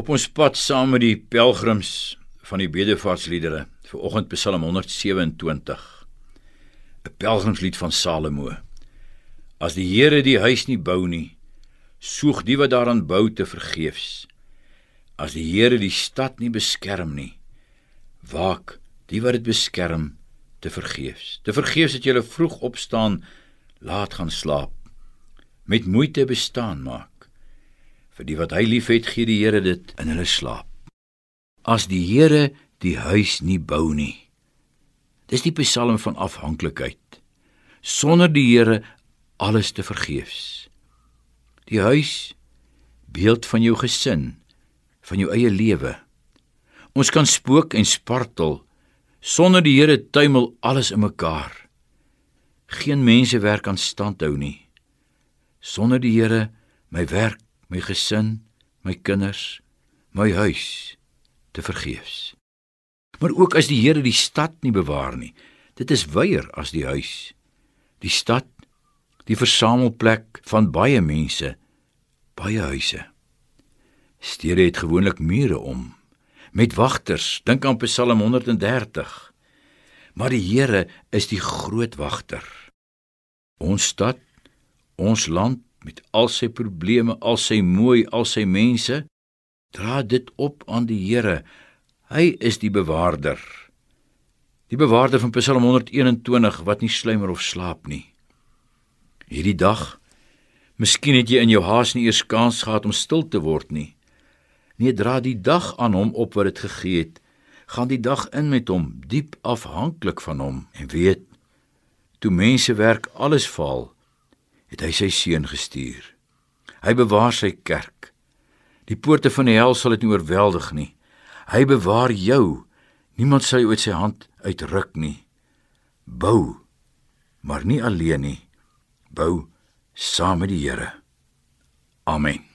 Op ons pad saam met die pelgrims van die bedevaartsliedere vir oggend Psalm 127. 'n Pelgrimslied van Salomo. As die Here die huis nie bou nie, soek die wat daaraan bou te vergeefs. As die Here die stad nie beskerm nie, waak die wat dit beskerm te vergeefs. Te vergeefs dat jy vroeg opstaan, laat gaan slaap, met moeite bestaan maak. Vir die wat hy liefhet, gee die Here dit in hulle slaap. As die Here die huis nie bou nie. Dis die Psalm van afhanklikheid. Sonder die Here alles te vergeefs. Die huis beeld van jou gesin, van jou eie lewe. Ons kan spook en spartel sonder die Here tuimel alles in mekaar. Geen mense werk aan stand hou nie. Sonder die Here my werk my gesin, my kinders, my huis te vergeefs. Maar ook as die Here die stad nie bewaar nie, dit is weier as die huis. Die stad, die versamelplek van baie mense, baie huise. Stede het gewoonlik mure om met wagters, dink aan Psalm 130. Maar die Here is die groot wagter. Ons stad, ons land met al sy probleme, al sy mooi, al sy mense, dra dit op aan die Here. Hy is die bewaarder. Die bewaarder van Psalm 121 wat nie sluimer of slaap nie. Hierdie dag, miskien het jy in jou haas nie eers kans gehad om stil te word nie. Nee, dra die dag aan hom op wat dit gegee het. Gaan die dag in met hom, diep afhanklik van hom en weet toe mense werk alles faal het hy sy seun gestuur. Hy bewaar sy kerk. Die poorte van die hel sal dit nie oorweldig nie. Hy bewaar jou. Niemand sal jou uit sy hand uitruk nie. Bou, maar nie alleen nie. Bou saam met die Here. Amen.